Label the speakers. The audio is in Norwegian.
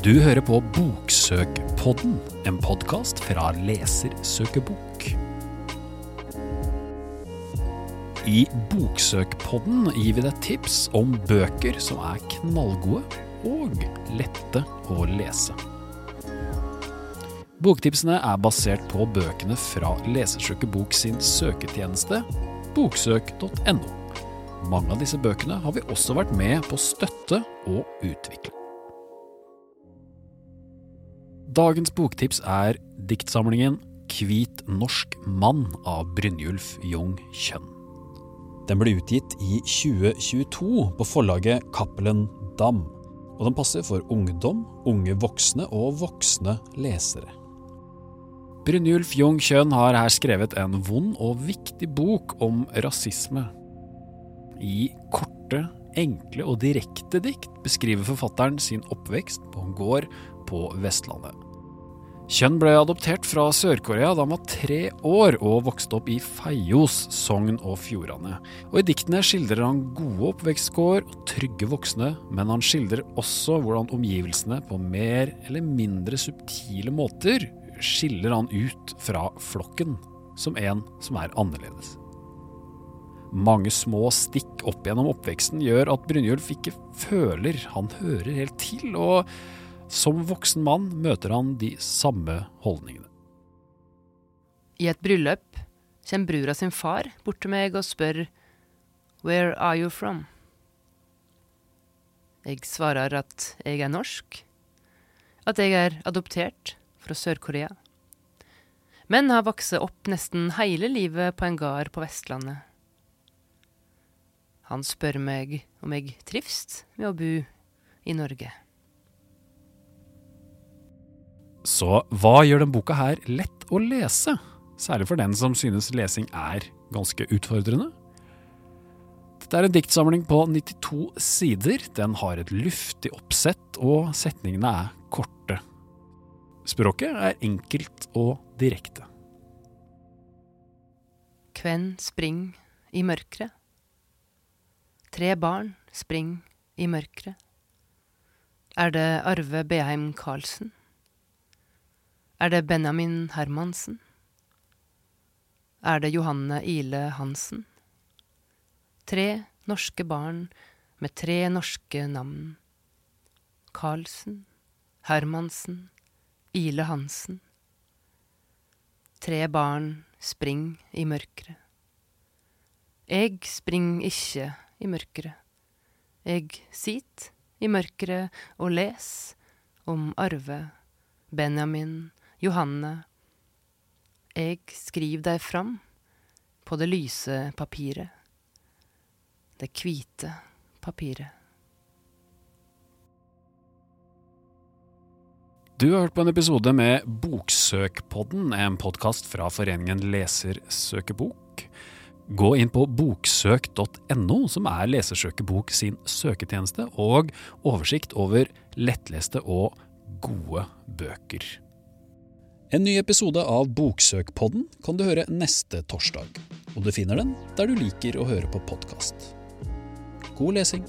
Speaker 1: Du hører på Boksøkpodden, en podkast fra Lesersøkebok. I Boksøkpodden gir vi deg tips om bøker som er knallgode og lette å lese. Boktipsene er basert på bøkene fra Lesersøkebok sin søketjeneste, boksøk.no. Mange av disse bøkene har vi også vært med på å støtte og utvikle. Dagens boktips er diktsamlingen Hvit norsk mann av Brynjulf Jung Kjønn. Den ble utgitt i 2022 på forlaget Cappelen Dam, og den passer for ungdom, unge voksne og voksne lesere. Brynjulf Jung Kjønn har her skrevet en vond og viktig bok om rasisme. I korte, enkle og direkte dikt beskriver forfatteren sin oppvekst på en gård på Vestlandet. Kjønn ble adoptert fra Sør-Korea da han var tre år og vokste opp i Feios, Sogn og Fjordane. Og I diktene skildrer han gode oppvekstkår og trygge voksne, men han skildrer også hvordan omgivelsene på mer eller mindre subtile måter skiller han ut fra flokken som en som er annerledes. Mange små stikk opp gjennom oppveksten gjør at Brynjulf ikke føler han hører helt til, og som voksen mann møter han de samme holdningene.
Speaker 2: I et bryllup kommer brura sin far bort til meg og spør Where are you from? Jeg svarer at jeg er norsk, at jeg er adoptert fra Sør-Korea, men har vokst opp nesten hele livet på en gard på Vestlandet. Han spør meg om jeg trives med å bo i Norge.
Speaker 1: Så hva gjør den boka her lett å lese? Særlig for den som synes lesing er ganske utfordrende. Dette er en diktsamling på 92 sider. Den har et luftig oppsett, og setningene er korte. Språket er enkelt og direkte.
Speaker 2: Kven spring i mørkret. Tre barn spring i mørkret. Er det Arve Beheim Karlsen? Er det Benjamin Hermansen? Er det Johanne Ile Hansen? Tre norske barn med tre norske navn. Karlsen, Hermansen, Ile Hansen. Tre barn spring i mørket. Eg spring ikkje i mørket. Eg sit i mørket og les om Arve, Benjamin, Johanne. Eg skriv deg fram på det lyse papiret. Det kvite papiret.
Speaker 1: Du har hørt på en episode med Boksøkpodden, en podkast fra foreningen Lesersøkebok. Gå inn på boksøk.no, som er Lesersøkebok sin søketjeneste, og oversikt over lettleste og gode bøker. En ny episode av Boksøkpodden kan du høre neste torsdag, og du finner den der du liker å høre på podkast. God lesing!